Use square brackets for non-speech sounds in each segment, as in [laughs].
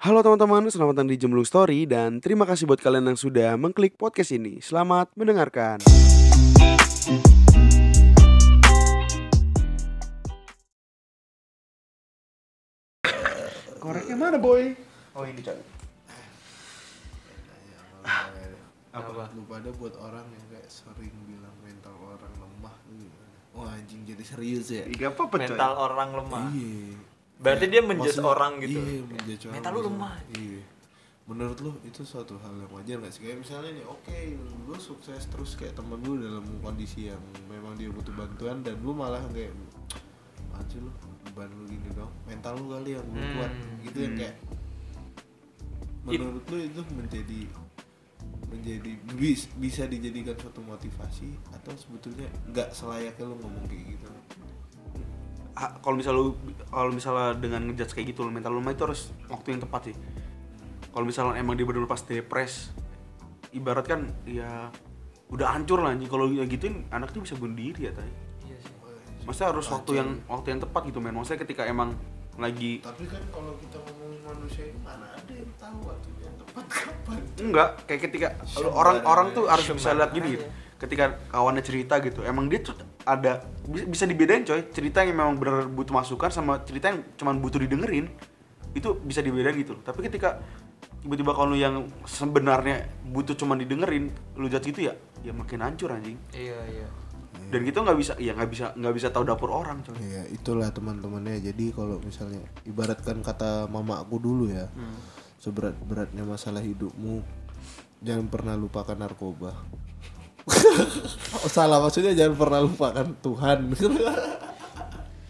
Halo teman-teman, selamat datang di Jemblung Story dan terima kasih buat kalian yang sudah mengklik podcast ini. Selamat mendengarkan. Koreknya mana boy? Oh ini coy. Apa? Lu pada buat orang yang kayak sering bilang mental orang lemah tuh gimana? Wah anjing jadi serius ya? Iya apa coy? mental orang lemah. Iya. Berarti dia menjudge orang gitu. Iya, menjudge orang. Mental lu gitu. lemah. Iya. Menurut lu itu suatu hal yang wajar gak sih? Kayak misalnya nih, oke, lu sukses terus kayak temen lu dalam kondisi yang memang dia butuh bantuan dan lu malah kayak sih lu beban lu gini dong mental lu kali yang belum Hmm. kuat gitu yang kayak menurut lu itu menjadi menjadi bis, bisa dijadikan suatu motivasi atau sebetulnya nggak selayaknya lu ngomong kayak gitu kalau misal lu kalau misalnya dengan ngejudge kayak gitu lu mental lu itu harus waktu yang tepat sih. Kalau misalnya emang dia benar pas depres, ibarat kan ya udah hancur lah anjing kalau ya gituin anak tuh bisa bunuh diri ya tadi. Iya sih. Maksudnya harus waktu yang waktu yang tepat gitu men. Maksudnya ketika emang lagi tapi kan kalau kita ngomongin manusia ini mana ada yang tahu waktu yang tepat kapan enggak kayak ketika orang-orang tuh harus bisa Sembarang lihat gini gitu. Ketika kawannya cerita gitu, emang dia tuh ada bi- bisa dibedain coy. Cerita yang memang benar butuh masukan sama cerita yang cuman butuh didengerin. Itu bisa dibedain gitu. Tapi ketika tiba-tiba kalau lu yang sebenarnya butuh cuman didengerin, lu judge gitu ya, ya makin hancur anjing. Iya, iya. Dan kita nggak bisa, ya nggak bisa nggak bisa tahu dapur orang coy. Iya itulah teman-temannya jadi kalau misalnya ibaratkan kata mama aku dulu ya seberat beratnya masalah hidupmu jangan pernah lupakan narkoba oh, [laughs] salah maksudnya jangan pernah lupakan Tuhan [laughs]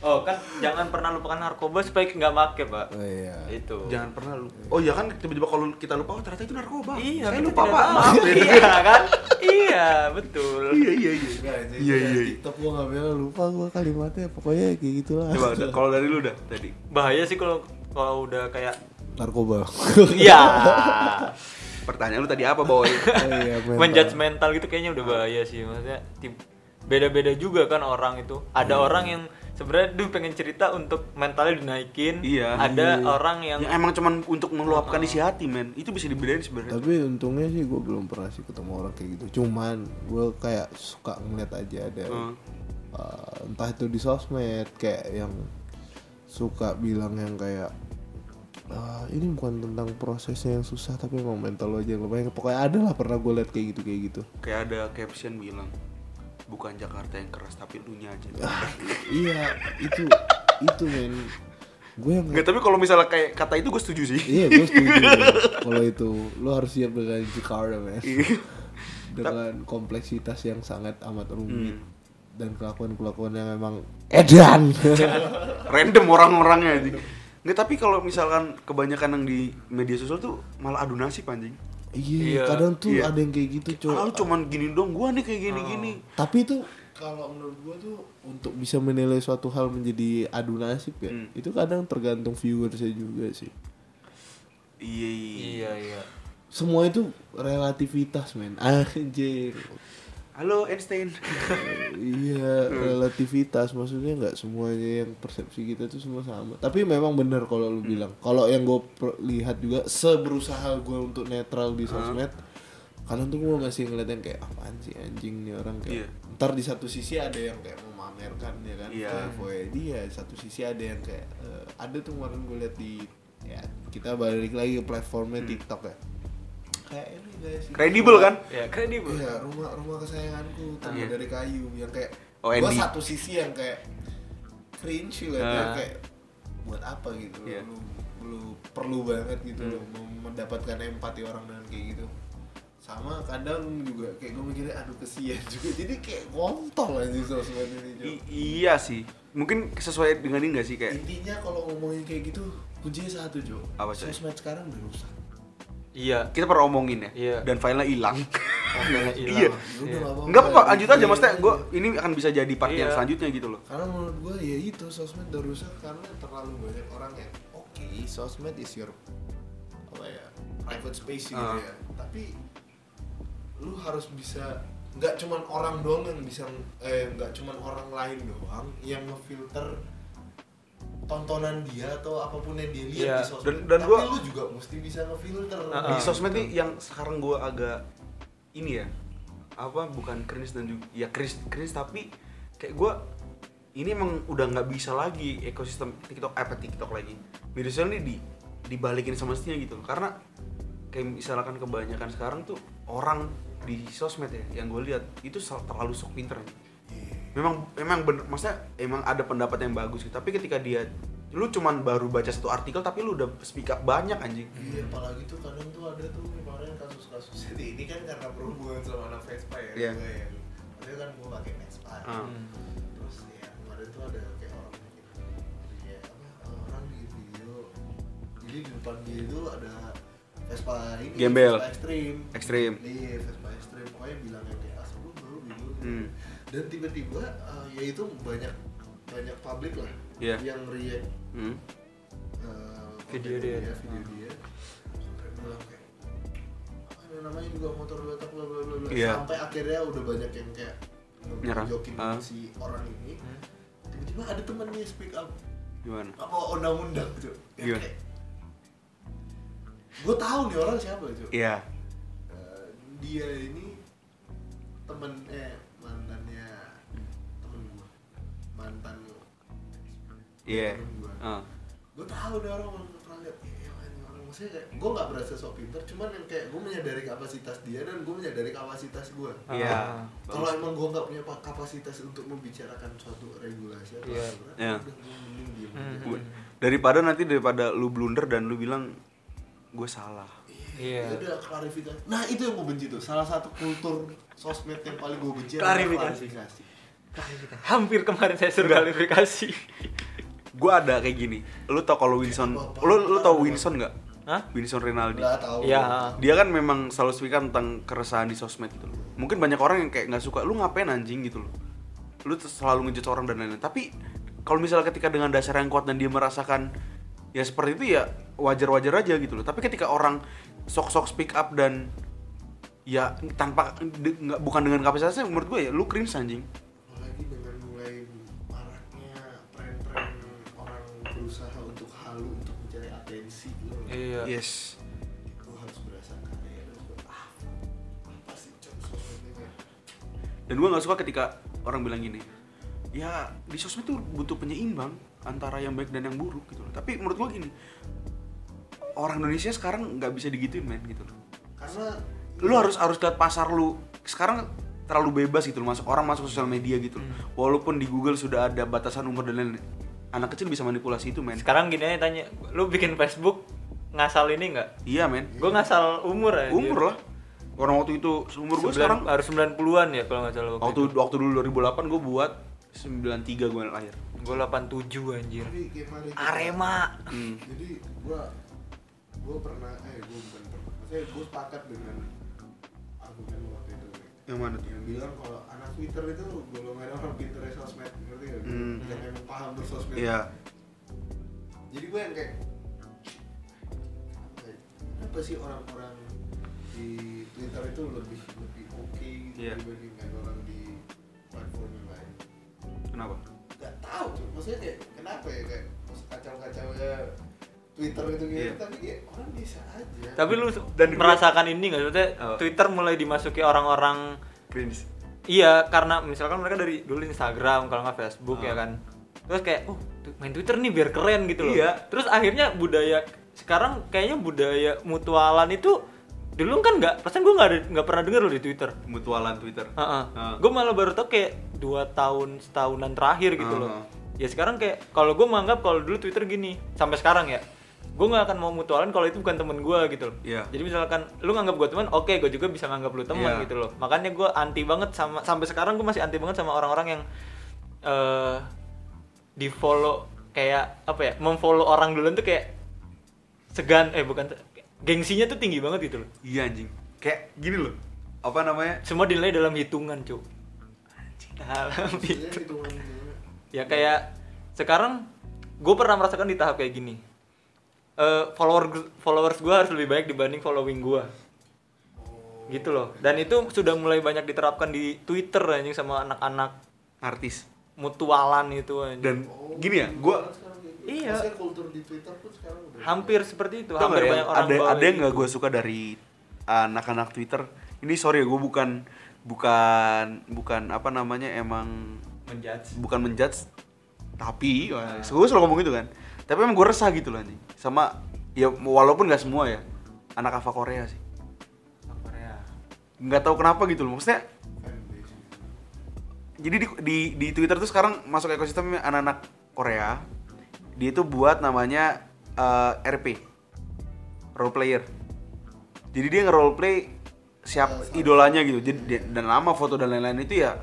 Oh, kan jangan pernah lupakan narkoba supaya nggak make, Pak. oh, iya Itu. Jangan pernah lu. Oh iya kan tiba-tiba kalau kita lupa oh ternyata itu narkoba. Iya, saya lupa pak. Maaf ya. Iya kan? Iya, betul. Iya iya iya. Iya, Iya, iya. TikTok gua nggak bilang lupa gua kalimatnya pokoknya kayak gitulah Coba udah, kalau dari lu dah tadi. Bahaya sih kalau kalau udah kayak narkoba iya. [laughs] Pertanyaan lu tadi apa boy? oh, [laughs] iya, mental. menjudge mental gitu kayaknya udah bahaya sih maksudnya tim- beda-beda juga kan orang itu ada orang yang sebenarnya dia pengen cerita untuk mentalnya dinaikin Iya. ada orang yang yang emang cuman untuk meluapkan isi hati men itu bisa dibedain sebenarnya tapi untungnya sih gue belum pernah sih ketemu orang kayak gitu cuman gue kayak suka ngeliat aja ada Hmm. uh, entah itu di sosmed kayak yang suka bilang yang kayak "Ah, ini bukan tentang prosesnya yang susah tapi emang mental lo aja yang lumayan. Pokoknya ada lah pernah gue liat kayak gitu kayak gitu. Kayak ada caption bilang bukan Jakarta yang keras tapi dunia aja. Iya itu itu men. Gue yang Nggak, tapi kalau misalnya kayak kata itu gue setuju sih. Iya gue setuju. [laughs] Kalau itu lo harus siap dengan Jakarta men. Iya. dengan kompleksitas yang sangat amat rumit Hmm. dan kelakuan-kelakuan yang memang edan. [laughs] Random orang-orangnya Nggak, tapi kalau misalkan kebanyakan yang di media sosial tuh malah adu nasib anjing. Iya Iya, kadang tuh iya. ada yang kayak gitu coy ah, lu cuman gini dong gua nih kayak gini-gini. Tapi itu kalau menurut gua tuh untuk bisa menilai suatu hal menjadi adu nasib ya Hmm. itu kadang tergantung viewersnya juga sih. Iya iya. Iya iya. Semua itu relativitas men. [laughs] Anjir halo Einstein iya Hmm. relativitas maksudnya nggak semuanya yang persepsi kita tuh semua sama tapi memang benar kalau Hmm. lu bilang kalau yang gue lihat juga seberusaha gue untuk netral Hmm. di sosmed kadang tuh gue masih ngeliat yang kayak apaan sih anjing nih orang kayak Iya. ntar di satu sisi ada yang kayak memamerkan ya kan Iya. foya dia di satu sisi ada yang kayak eh, ada tuh kemarin gue liat di ya kita balik lagi ke platformnya TikTok ya kayak ini guys kredibel kan? Ya kredibel. Iya, rumah rumah kesayanganku terbuat Iya. dari kayu yang kayak Oh, gua satu sisi yang kayak cringe lah Ah. kayak buat apa gitu? Iya. lu lu perlu banget gitu Hmm. loh mau mendapatkan empati orang dengan kayak gitu. Sama kadang juga kayak gue mikirnya aduh kesian juga. [laughs] Jadi kayak kontol aja sosmed ini Jo. I- iya sih. Mungkin sesuai dengan ini gak sih kayak intinya kalau ngomongin kayak gitu kuncinya satu Jo. Apa, sosmed sekarang udah rusak iya kita pernah omongin ya Iya. dan filenya hilang Makanya [laughs] Iya. hilang. Ya Iya. Enggak apa-apa, lanjut aja Iya, maksudnya iya, gue iya. ini akan bisa jadi part yang selanjutnya gitu loh. Karena menurut gue ya itu sosmed udah rusak karena terlalu banyak orang yang oke sosmed is your apa ya private space gitu Ah. ya. Tapi lu harus bisa nggak cuman orang doang yang bisa eh nggak cuman orang lain doang yang ngefilter tontonan dia atau apa pun yang dia lihat Iya. di sosmed. Dan- dan Tapi gua- lu juga mesti bisa ngefilter. Ah, di sosmed nih yang sekarang gue agak ini ya apa bukan cringe dan juga ya cringe cringe tapi kayak gue ini emang udah nggak bisa lagi ekosistem TikTok apa TikTok lagi media sosial ini di dibalikin semestinya gitu karena kayak misalkan kebanyakan sekarang tuh orang di sosmed ya yang gue lihat itu terlalu sok pinter memang memang bener maksudnya emang ada pendapat yang bagus gitu tapi ketika dia lu cuman baru baca satu artikel tapi lu udah speak up banyak anjing Iya, apalagi tuh kadang tuh ada tuh kemarin kasus-kasus [laughs] jadi ini kan karena berhubungan sama anak Vespa ya. Iya. Gue ya. Maksudnya kan gue pakai Vespa. Ah. Hmm. Terus ya kemarin tuh ada kayak orang bikin ya apa orang bikin video. Jadi di depan dia itu ada Vespa ini Gembel. Vespa ekstrim. Ekstrim. Iya, Vespa ekstrim. Pokoknya bilangnya kayak asal lu baru gitu. Hmm. Dan tiba-tiba eh, ya itu banyak banyak publik lah Iya. yang react Hmm. uh, Video konten dia. video dia sampai bilang kayak "Ah, ini namanya juga motor letak bla bla bla bla." Iya. sampai akhirnya udah banyak yang kayak Nyerang. jokin Ah. si orang ini Hmm. tiba-tiba ada temennya speak up gimana apa undang-undang tuh Gimana? gue tahu nih orang siapa tuh iya Eh, dia ini temen eh iya temen gue Ah. gue tahu nih orang orang pernah lihat orang maksudnya kayak gue nggak berasa sok pinter cuman yang kayak gue menyadari kapasitas dia dan gue menyadari kapasitas gue Iya. Ah. kalau emang gue nggak punya pa- kapasitas untuk membicarakan suatu regulasi atau Iya. aturan Iya. udah gue mending diem Hmm. Gua- daripada nanti daripada lu blunder dan lu bilang gue salah Iya. Ya udah klarifikasi nah itu yang gue benci tuh salah satu kultur sosmed yang paling gue benci Klarifikasi. adalah klarifikasi Hampir kemarin saya suruh klarifikasi. Gue ada kayak gini. Lu tau kalau Winson apa-apa. lu lu tau Winson nggak? Hah? Winson Rinaldi. Nggak tahu. Iya. dia kan memang selalu speak up tentang keresahan di sosmed gitu loh. Mungkin banyak orang yang kayak nggak suka lu ngapain anjing? gitu loh. Lu tuh selalu ngejudge orang dan lain-lain. Tapi kalau misalnya ketika dengan dasar yang kuat dan dia merasakan ya seperti itu ya wajar-wajar aja gitu loh. Tapi ketika orang sok-sok speak up dan ya tanpa de- nggak bukan dengan kapasitasnya menurut gue ya lu cringe anjing Iya. yes. Dan gue ah apa sih cok? Sosmed ini dan gue nggak suka ketika orang bilang gini ya di sosmed tuh butuh penyeimbang antara yang baik dan yang buruk gitu loh. Tapi menurut gue gini orang Indonesia sekarang nggak bisa digituin men gitu loh. Karena lu harus harus lihat pasar lu. Sekarang terlalu bebas gitu loh masuk orang masuk sosial media gitu loh. Walaupun di Google sudah ada batasan umur dan lain-lain anak kecil bisa manipulasi itu men. Sekarang gini aja tanya, lu bikin Facebook ngasal ini nggak? iya men Gue ngasal umur aja. umur lah orang waktu itu seumur gue sekarang harus 90-an ya kalau nggak salah waktu waktu dulu 2008 gue buat 93 gue lahir Gue 87 anjir. mari kita- Arema. Hmm. jadi gua gua pernah eh gua bukan pernah maksudnya gua sepakat dengan argumen waktu itu yang mana tuh yang bilang kalau anak Twitter itu golongan orang pinter sosmed ngerti gak? Hmm. yang emang paham bersosmed iya jadi gue yang kayak ya, kenapa sih orang-orang di Twitter itu lebih lebih oke gitu Iya. dibandingkan orang di platform yang lain kenapa nggak tahu tuh maksudnya kayak kenapa ya kayak kacau-kacau ya Twitter gitu gitu Iya. tapi kayak orang bisa aja Tapi lu Dan merasakan ini nggak? Maksudnya Apa? Twitter mulai dimasuki orang-orang cringe Iya, karena misalkan mereka dari dulu Instagram, kalau nggak Facebook Ah. ya kan. Terus kayak, oh main Twitter nih biar keren gitu loh. Iya. Terus akhirnya budaya sekarang kayaknya budaya mutualan itu dulu kan nggak, perasaan gue nggak nggak pernah denger loh di Twitter. mutualan Twitter Heeh. Ah. Gue malah baru tau kayak dua tahun setahunan terakhir gitu loh. Ah. Ya sekarang kayak kalau gue menganggap kalau dulu Twitter gini sampai sekarang ya, gue nggak akan mau mutualan kalau itu bukan temen gue gitu loh. Iya. Jadi misalkan lu nganggap gue teman, oke gue juga bisa nganggap lu teman Iya. gitu loh. Makanya gue anti banget sama sampai sekarang gue masih anti banget sama orang-orang yang eh di follow kayak apa ya, memfollow orang duluan tuh kayak segan eh bukan gengsinya tuh tinggi banget gitu loh. iya anjing. Kayak gini loh. Apa namanya? Semua dinilai dalam hitungan, Cuk. Dalam hitungan. hitungan ya kayak sekarang gue pernah merasakan di tahap kayak gini. Eh follower followers gue harus lebih baik dibanding following gue gitu loh. Dan itu sudah mulai banyak diterapkan di Twitter anjing sama anak-anak artis. mutualan itu anjing. Dan gini ya gue Iya. Maksudnya kultur di Twitter pun sekarang udah hampir seperti itu. Hampir ya, banyak orang ada yang nggak gue suka dari anak-anak Twitter? Ini sorry ya gue bukan bukan bukan apa namanya emang menjudge. bukan menjudge tapi gue selalu ngomong gitu kan. Tapi emang gue resah gitu loh anjing. Sama ya walaupun nggak semua ya anak Ava Korea sih. Korea. Nggak tahu kenapa gitu loh maksudnya jadi di, di di Twitter tuh sekarang masuk ekosistem anak-anak Korea dia itu buat namanya eh, RP role player. Jadi dia nge-role play siap idolanya gitu. Jadi dia- dan nama foto dan lain-lain itu ya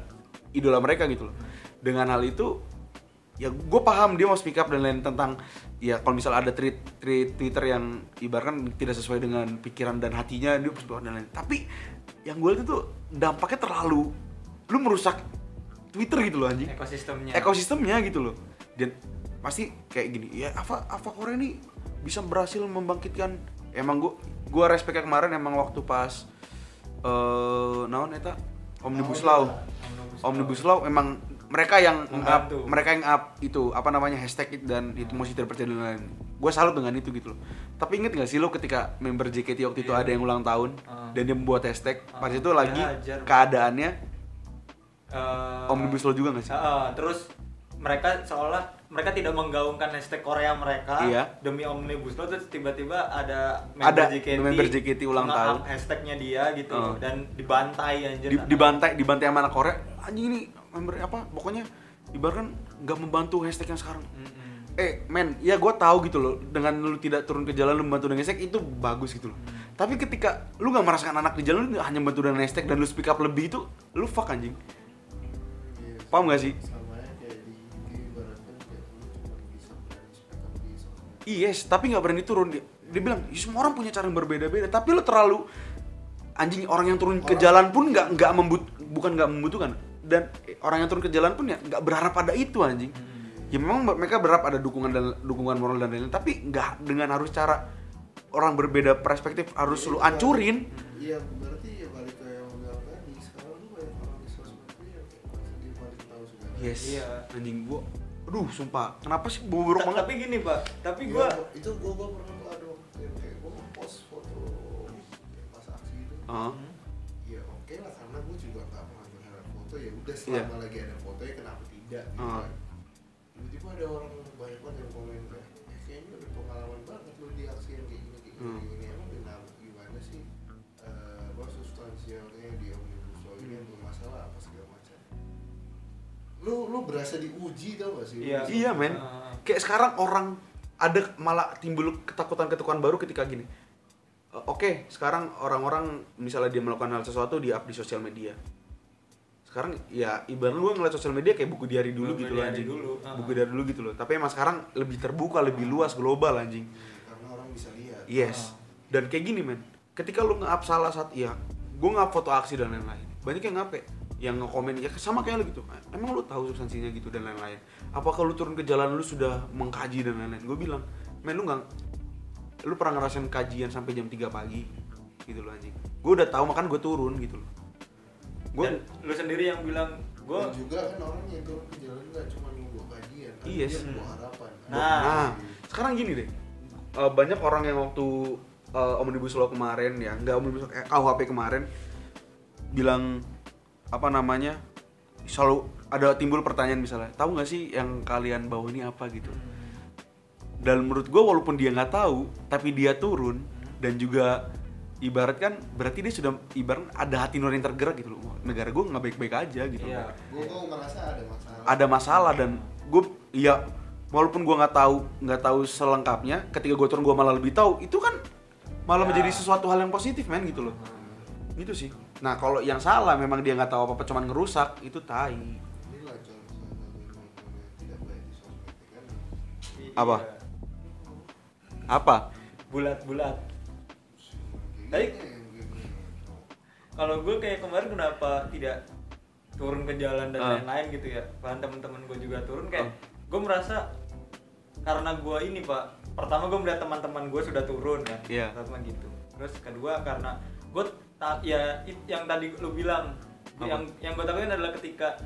idola mereka gitu loh. Dengan hal itu ya gue paham dia mau speak up dan lain tentang ya kalau misal ada tweet tweet Twitter yang ibaratkan tidak sesuai dengan pikiran dan hatinya dia up dan lain tapi yang gue lihat itu dampaknya terlalu lu merusak Twitter gitu loh anjing. Ekosistemnya. Ekosistemnya gitu loh. Dan pasti kayak gini ya apa apa Korea ini bisa berhasil membangkitkan. Emang gua gua respect kemarin emang waktu pas eh naon eta? Omnibus law. Omnibus law. Emang mereka yang up mereka yang up itu apa namanya hashtag it dan itu masih terpercaya dan lain gue salut dengan itu gitu loh. Tapi inget gak sih lo ketika member JKT waktu itu Iya. ada yang ulang tahun Ah. dan dia membuat hashtag pas Ah. itu lagi Dihajar. keadaannya Eh, omnibus law juga gak sih? Heeh, terus mereka seolah mereka tidak menggaungkan hashtag Korea mereka Iya. demi omnibus law terus tiba-tiba ada Ada JKT, member JKT ulang tahun. hashtagnya dia gitu Heeh. dan dibantai anjir di, dibantai dibantai sama anak Korea anjing ini member apa pokoknya ibaratkan nggak membantu hashtag yang sekarang Mm-mm. eh men ya gue tahu gitu loh dengan lu tidak turun ke jalan lu membantu dengan hashtag itu bagus gitu loh tapi ketika lu nggak merasakan anak di jalan lu hanya membantu dengan hashtag dan lu speak up lebih itu lu fuck anjing Iya. Paham nggak sih? Yes tapi nggak berani turun dia, dia bilang "Ya, semua orang punya cara yang berbeda-beda tapi lu terlalu anjing orang yang turun ke Orang- jalan pun nggak nggak membut bukan nggak membutuhkan dan eh, orang yang turun ke jalan pun ya nggak berharap pada itu anjing ya memang mereka berharap ada dukungan dan dukungan moral dan lain-lain tapi nggak dengan harus cara orang berbeda perspektif harus Iya, lu itu ancurin balik- Iya, berarti ya balik ke yang bilang tadi. Sekarang lu banyak orang di sosmed yang merasa dia paling tahu segala. yes Iya. anjing gua aduh sumpah kenapa sih buruk Ta- banget tapi gini pak tapi Iya, gua itu gua gua pernah tuh ada kayak gua post foto pas aksi itu. Heeh. Ya oke lah karena gua juga nggak mengambil hal foto ya udah selama lagi ada foto ya kenapa tidak gitu Ah. kan. Tiba-tiba ada orang banyak banget yang komen kayak eh, kayaknya udah pengalaman banget Lu berasa diuji tau gak sih? Iya. Iya men, Ah. kayak sekarang orang ada malah timbul ketakutan-ketakutan baru ketika gini. E, Oke, sekarang orang-orang misalnya dia melakukan hal sesuatu di up di sosial media. Sekarang ya ibarat gue ngeliat sosial media kayak buku diary dulu Buku gitu loh anjing. dulu, ah. Buku diary dulu gitu loh. Tapi emang sekarang lebih terbuka, lebih luas, global anjing. Karena orang bisa lihat. Yes. Ah. Dan kayak gini men, ketika lu nge-up salah saat iya, gue nge-up foto aksi dan lain-lain. Banyak yang ngape, yang nge-komen ya sama kayak lu gitu. Emang lu tahu substansinya gitu dan lain-lain. Apakah lu turun ke jalan lu sudah mengkaji dan lain-lain? Gue bilang, men lu nggak, lu pernah ngerasain kajian sampai jam 3 pagi gitu loh anjing. Gue udah tahu makan gue turun gitu loh. Gue dan lu sendiri yang bilang gua Dan juga kan orang yang turun ke jalan nggak cuma membawa kajian, kan Yes. dia membawa harapan. Nah. Nah, sekarang gini deh. Eh, banyak orang yang waktu eh, omnibus law kemarin ya, nggak omnibus law, eh, KUHP kemarin bilang apa namanya? Selalu ada timbul pertanyaan misalnya, tahu nggak sih yang kalian bawa ini apa gitu? Dan menurut gue walaupun dia nggak tahu, tapi dia turun dan juga ibarat kan berarti dia sudah ibarat ada hati nurani tergerak gitu loh. Negara gue nggak baik-baik aja gitu. Iya. Gue kok ngerasa ada masalah. ada masalah dan gue ya walaupun gue nggak tahu nggak tahu selengkapnya ketika gue turun gue malah lebih tahu itu kan malah Ya. menjadi sesuatu hal yang positif men gitu loh gitu sih nah kalau yang salah memang dia nggak tahu apa apa cuman ngerusak itu tai. Apa? Apa bulat-bulat bilang. kalau gue kayak kemarin kenapa tidak turun ke jalan dan Ah. lain-lain gitu ya bahkan teman-teman gue juga turun kayak Ah. gue merasa karena gue ini pak pertama gue melihat teman-teman gue sudah turun kan Iya. pertama gitu terus kedua karena gue tak ya it- yang tadi lu bilang Apa? yang yang gue takutin adalah ketika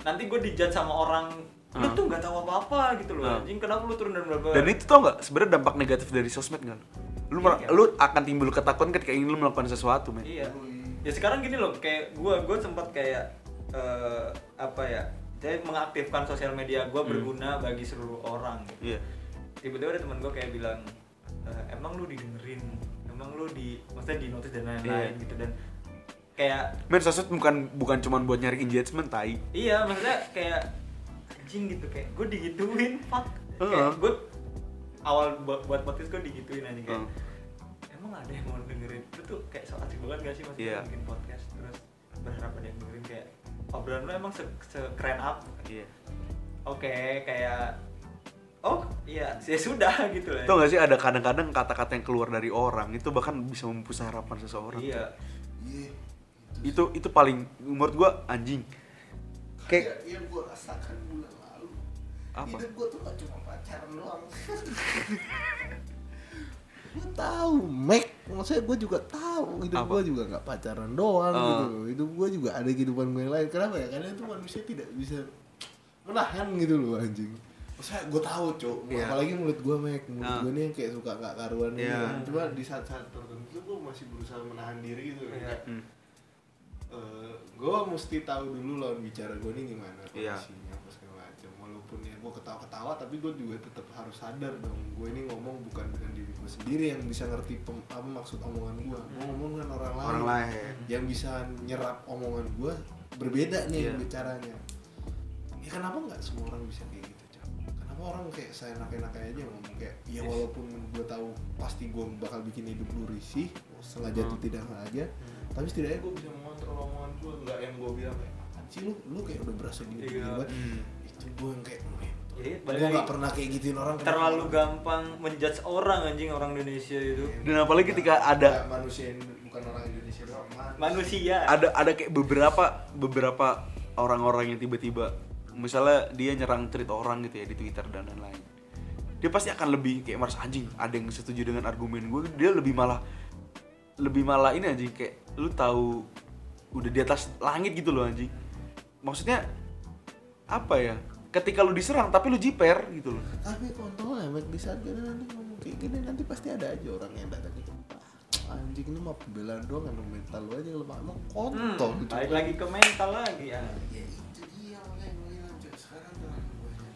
nanti gue dijudge sama orang lu Ah. tuh nggak tahu apa-apa gitu loh Ah. anjing kenapa lu turun dan berapa Dan itu tau nggak sebenarnya dampak negatif dari sosmed nggak? Lu mer- Iya. lu akan timbul ketakutan ketika ingin lu melakukan sesuatu, men. iya ya sekarang gini loh kayak gua gua sempat kayak eh, apa ya saya mengaktifkan sosial media gua Hmm. berguna bagi seluruh orang gitu. Iya. tiba-tiba ada teman gua kayak bilang "Eh, emang lu didengerin emang lu di maksudnya di notice dan lain-lain Iya. gitu dan kayak Men sosmed bukan bukan cuma buat nyari engagement, tai. iya maksudnya kayak anjing gitu kayak gue digituin fuck kayak Heeh. gue awal buat buat podcast gue digituin aja kayak Heeh. emang ada yang mau dengerin itu tuh kayak so asik banget gak sih maksudnya Iya. bikin podcast terus berharap ada yang dengerin kayak obrolan lu emang se sekeren apa Iya. oke kayak oh iya ya sudah gitu lah Tau gak sih ada kadang-kadang kata-kata yang keluar dari orang itu bahkan bisa memupus harapan seseorang. iya Iya. Itu itu paling menurut gua anjing. Kayak yang gue rasakan bulan lalu. Apa? Hidup gue tuh gak cuma pacaran doang. [laughs] gue tahu, Mac. Maksudnya gue juga tahu hidup Apa? gue juga nggak pacaran doang Oh. gitu. Hidup gue juga ada kehidupan gue yang lain. Kenapa ya? Karena itu manusia tidak bisa menahan gitu loh anjing. Maksudnya gue tahu cok, Iya. apalagi mulut gue Mac, mulut Ah. gue nih yang kayak suka nggak karuan gitu Iya. kan. Cuma di saat-saat tertentu gue masih berusaha menahan diri gitu. Kayak, Hmm. eh gue mesti tahu dulu lawan bicara gue nih gimana Iya. kondisinya apa segala macam walaupun ya gue ketawa-ketawa tapi gue juga tetap harus sadar dong gue ini ngomong bukan dengan diri gue sendiri yang bisa ngerti pem- apa maksud omongan gue gue ngomong dengan orang lain Orang lain. yang bisa nyerap omongan gue berbeda nih Iya. bicaranya ya kenapa nggak semua orang bisa kayak gitu orang kayak saya enak-enaknya aja ngomong kayak ya Yes. walaupun gue tahu pasti gue bakal bikin hidup lu risih sengaja atau Hmm. tidak sengaja tapi setidaknya gue bisa mengontrol omongan gue nggak yang gue bilang kayak apaan sih lu lu kayak udah berasa gini gini Iya. banget Hmm. itu gue yang kayak "Men, Jadi, gue lagi, pernah kayak gituin orang kenapa terlalu orang- gampang menjudge orang anjing orang Indonesia itu Dan apalagi ketika ada Nggak manusia bukan orang Indonesia doang manusia. manusia ada ada kayak beberapa beberapa orang-orang yang tiba-tiba misalnya dia nyerang tweet orang gitu ya di Twitter dan lain-lain. Dia pasti akan lebih kayak merasa anjing ada yang setuju dengan argumen gue dia lebih malah lebih malah ini anjing kayak lu tahu udah di atas langit gitu loh anjing. Maksudnya apa ya? Ketika lu diserang tapi lu jiper gitu loh. Tapi kontol ya di saat gini nanti ngomong kayak gini nanti pasti ada aja orang yang datang gitu "Ah, anjing ini mah pembelaan doang kan mental lu aja lemah. Emang hmm, kontol gitu. balik lagi ke mental lagi ya. Ya itu dia sekarang terlalu banyak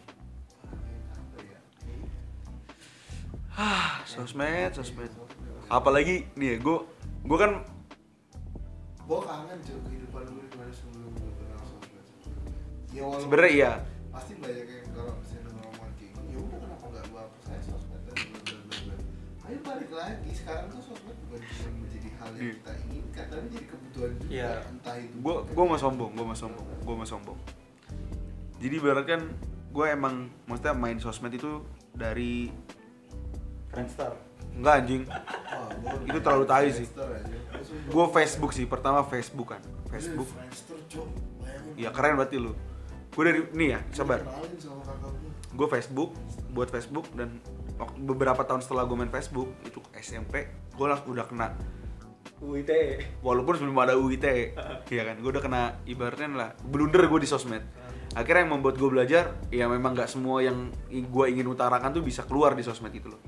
apa ya ah sosmed sosmed apalagi nih ya gue gue kan gue kangen cuy kehidupan gue gimana sebelum gue kenal sosmed ya walaupun Sebenarnya iya. pasti banyak yang kalau misalnya ngomong kayak gini ya udah kenapa nggak gue hapus aja sosmed dan bla bla bla bla ayo balik lagi sekarang tuh sosmed bukan cuma menjadi hal yang Iya. kita inginkan tapi jadi kebutuhan juga Iya. entah itu gue gue mau sombong gue mau sombong gue mau sombong jadi kan gue emang maksudnya main sosmed itu dari Friendster. Enggak anjing. Gua- Itu terlalu tai sih. Gue Facebook sih pertama Facebook kan. Facebook. Iya, ya keren berarti lu. Gue dari nih ya sabar. gue Facebook buat Facebook dan beberapa tahun setelah gue main Facebook itu SMP gue langsung udah kena UIT walaupun sebelum ada UIT ya kan gue udah kena ibaratnya lah blunder gue di sosmed akhirnya yang membuat gue belajar ya memang nggak semua yang gue ingin utarakan tuh bisa keluar di sosmed itu loh.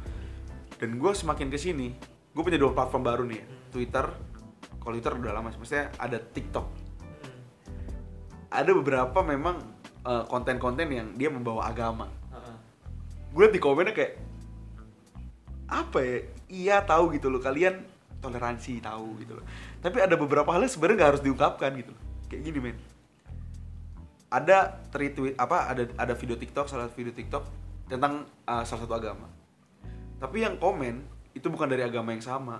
Dan gue semakin ke sini gue punya dua platform baru nih ya Twitter. Kalau Twitter udah lama sih maksudnya ada TikTok. Ada beberapa memang eh, konten-konten yang dia membawa agama. Gue liat di komennya kayak apa ya? Iya tahu gitu loh. Kalian toleransi tahu gitu loh. Tapi ada beberapa hal yang sebenarnya nggak harus diungkapkan gitu loh. Kayak gini men ada retweet apa ada ada video TikTok salah satu video TikTok tentang uh, salah satu agama. Tapi yang komen itu bukan dari agama yang sama.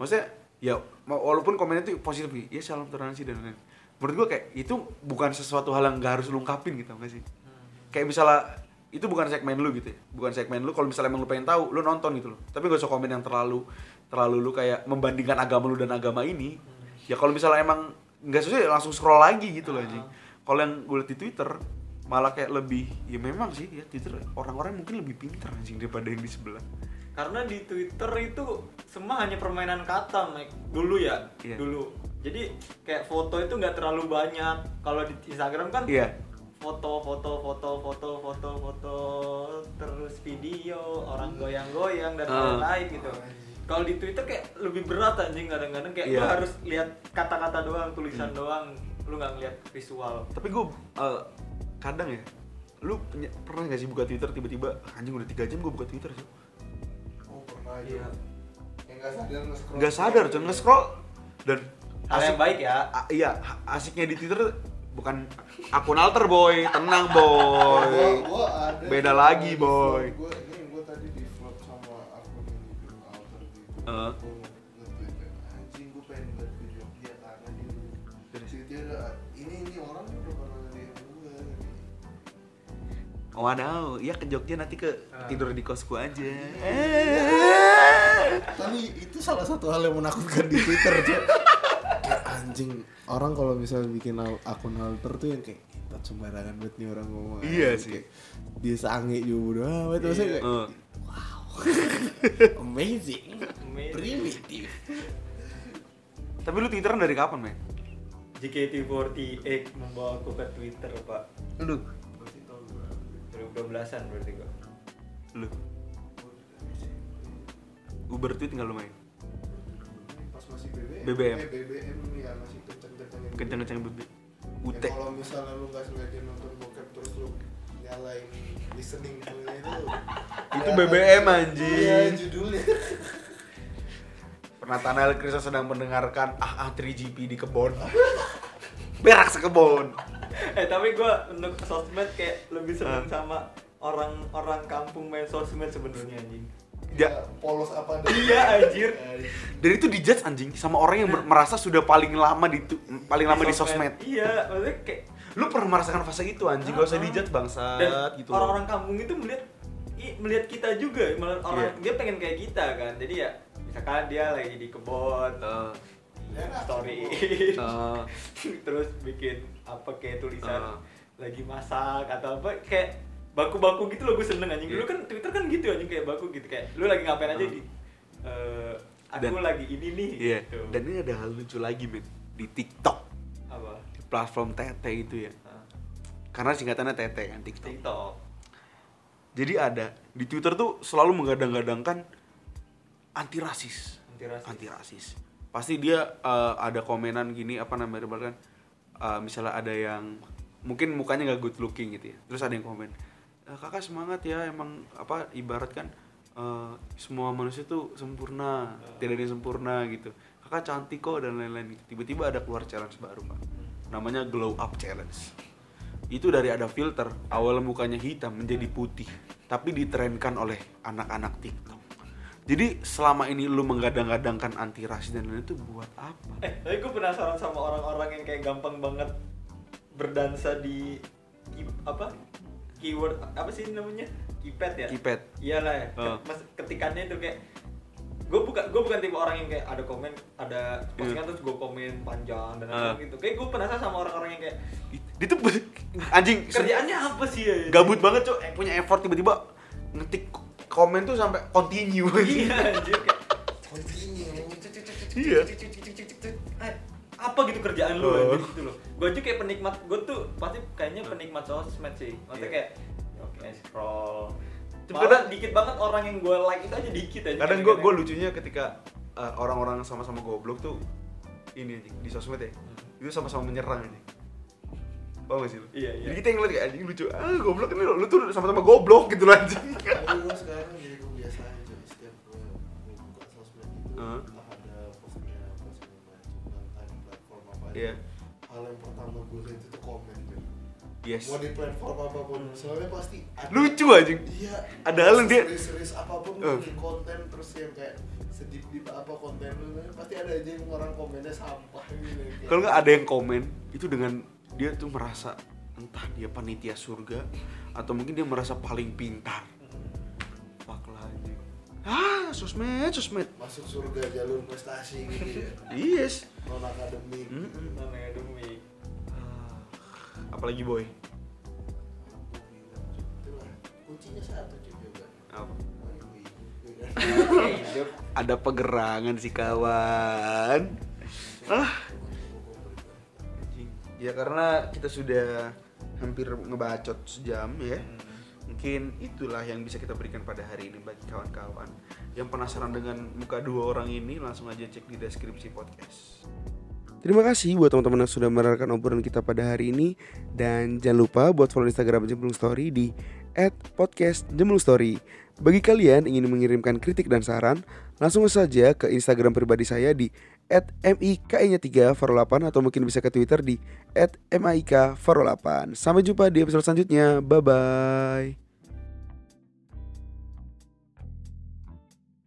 Maksudnya ya walaupun komennya itu positif ya salam toleransi dan lain-lain. Menurut gue kayak itu bukan sesuatu hal yang gak harus lu ungkapin gitu nggak sih? Kayak misalnya itu bukan segmen lu gitu ya. Bukan segmen lu kalau misalnya emang lu pengen tahu lu nonton gitu loh. Tapi gak usah komen yang terlalu terlalu lu kayak membandingkan agama lu dan agama ini. Ya kalau misalnya emang nggak sesuai ya langsung scroll lagi gitu loh anjing kalau yang gue liat di twitter malah kayak lebih ya memang sih ya twitter orang-orang mungkin lebih pintar anjing daripada yang di sebelah Karena di Twitter itu semua hanya permainan kata, Mike. Dulu ya, Iya. dulu. Jadi kayak foto itu nggak terlalu banyak. Kalau di Instagram kan iya foto foto foto foto foto foto terus video orang goyang-goyang dan Ah. lain-lain gitu kalau di Twitter kayak lebih berat anjing kadang-kadang kayak lu Iya. harus lihat kata-kata doang tulisan doang lu nggak ngeliat visual Tapi gue kadang ya, lu punya, pernah gak sih buka Twitter tiba-tiba anjing udah tiga jam gue buka Twitter sih. Oh pernah Iya. Yang nggak sadar nge-scroll. Gak sadar, cuman nge-scroll dan hal yang baik ya A- iya, asiknya di Twitter bukan akun alter boy, tenang boy. Gua, gua ada Beda lagi, boy. Gua ini gua tadi di vlog sama akun ini Alter gitu. Heeh. Waduh, iya ke Jogja nanti ke Ah. tidur di kosku aja. Tapi itu salah satu hal yang menakutkan di Twitter, Cok. Kayak anjing, orang kalau misalnya bikin al- akun alter tuh yang kayak kita sembarangan banget nih orang ngomong. Iya sih. kayak dia sange juga bodo amat maksudnya kayak Eh, [laughs] amazing, Amazing. primitif. tapi lu Twitteran dari kapan, men? JKT48 membawa aku ke Twitter pak Lu, 2012an berarti gua lu. Uber tweet nggak lu main? Pas masih BBM. BBM. Eh, BBM ya masih. Kenceng-kenceng bebe. Ya, Ute. kalau misalnya lu nggak sengaja nonton bokep terus lu nyalain listening tuh itu Itu ya, BBM, anjing. Iya judulnya Pernah Tanel Krisa sedang mendengarkan ah ah 3GP di kebon. Berak sekebon. [laughs] eh tapi gua untuk sosmed kayak lebih seneng sama orang-orang kampung main sosmed sebenarnya anjing. Ya, polos apa iya anjir. [laughs] Dan itu dijudge anjing sama orang yang ber- merasa sudah paling lama di paling lama di sosmed. iya maksudnya kayak Lu pernah merasakan fase itu anjing, gak usah Ah, ah. dijudge bangsat dan gitu. loh. orang-orang kampung itu melihat i- melihat kita juga. Malah orang Iya. dia pengen kayak kita kan. Jadi ya misalkan dia lagi di kebun Eh, story. Eh, [laughs] terus bikin apa kayak tulisan Ah. lagi masak atau apa kayak baku-baku gitu loh gue seneng anjing dulu Iya. kan Twitter kan gitu anjing kayak baku gitu kayak lu lagi ngapain aja Ah. di eh, aku Dan- lagi ini nih Iya. gitu. Dan ini ada hal lucu lagi, men. Di TikTok, apa di platform Tete itu ya. Ah, Karena singkatannya Tete kan TikTok. TikTok Jadi ada di Twitter tuh selalu menggadang-gadangkan anti rasis. anti rasis Anti rasis. Pasti dia eh, ada komenan gini apa namanya bahkan eh, misalnya ada yang mungkin mukanya nggak good looking gitu ya. Terus ada yang komen, "Eh, "Kakak semangat ya, emang apa ibaratkan eh, semua manusia tuh sempurna, tidak ada yang sempurna gitu. Kakak cantik kok dan lain-lain gitu. Tiba-tiba ada keluar challenge baru, Pak. Namanya glow up challenge itu dari ada filter awal mukanya hitam menjadi putih tapi ditrenkan oleh anak-anak TikTok jadi selama ini lu menggadang-gadangkan anti rasis dan lain itu buat apa? Eh tapi gue penasaran sama orang-orang yang kayak gampang banget berdansa di apa? Keyword apa sih namanya? Keypad ya? Keypad. iyalah ya. Oh. Mas, ketikannya itu kayak gue bukan gue bukan tipe orang yang kayak ada komen ada postingan terus gue komen panjang dan Ah. apa gitu. Kayak gue penasaran sama orang-orang yang kayak dia tuh [laughs] anjing kerjaannya apa sih ya? Gabut banget cok punya effort tiba-tiba ngetik komen tuh sampai continue. Iya anjir kayak Iya. Eh, apa gitu kerjaan lu Oh. gitu loh. Gue aja kayak penikmat gue tuh pasti kayaknya penikmat sosmed sih. Maksudnya Iya. kayak oke scroll. Cuma kadang- dikit banget orang yang gue like itu aja dikit aja kadang gue gue lucunya ketika uh, orang-orang sama-sama goblok tuh ini di sosmed ya. Itu sama-sama menyerang anjing Paham gak sih lu? Iya, iya. Jadi kita yang ngeliat kayak anjing lucu Ah goblok ini lu, lu tuh sama-sama goblok gitu loh anjing Tapi gue sekarang jadi kebiasaan coy setiap gue buka sosmed itu Heeh. entah ada postnya apa segala macam entah di platform apa aja. Iya. Hal yang pertama gue lihat itu komen coy. Yes Mau di platform apa pun, soalnya pasti ada, Lucu anjing Iya. Ada hal yang dia- serius apa pun bikin konten terus yang kayak sedip dip apa konten lu pasti ada aja yang orang komennya sampah gitu. Kalau nggak ada yang komen Itu dengan dia tuh merasa Entah dia panitia surga Atau mungkin dia merasa paling pintar Fuck lah anjing Ah sosmed sosmed masuk surga jalur prestasi gitu ya. Yes Non akademik. Mm-mm. namanya demi Ah, Apalagi boy kuncinya satu juga. Apa? Ada pegerangan sih kawan Ah. Ya karena kita sudah hampir ngebacot sejam ya. Mungkin itulah yang bisa kita berikan pada hari ini bagi kawan-kawan yang penasaran dengan muka dua orang ini langsung aja cek di deskripsi podcast. Terima kasih buat teman-teman yang sudah mendengarkan obrolan kita pada hari ini dan jangan lupa buat follow Instagram Jemblung Story di @podcastjemblungstory. Bagi kalian ingin mengirimkan kritik dan saran, langsung saja ke Instagram pribadi saya di @miki3 8 atau mungkin bisa ke Twitter di @maik8. Sampai jumpa di episode selanjutnya. Bye bye.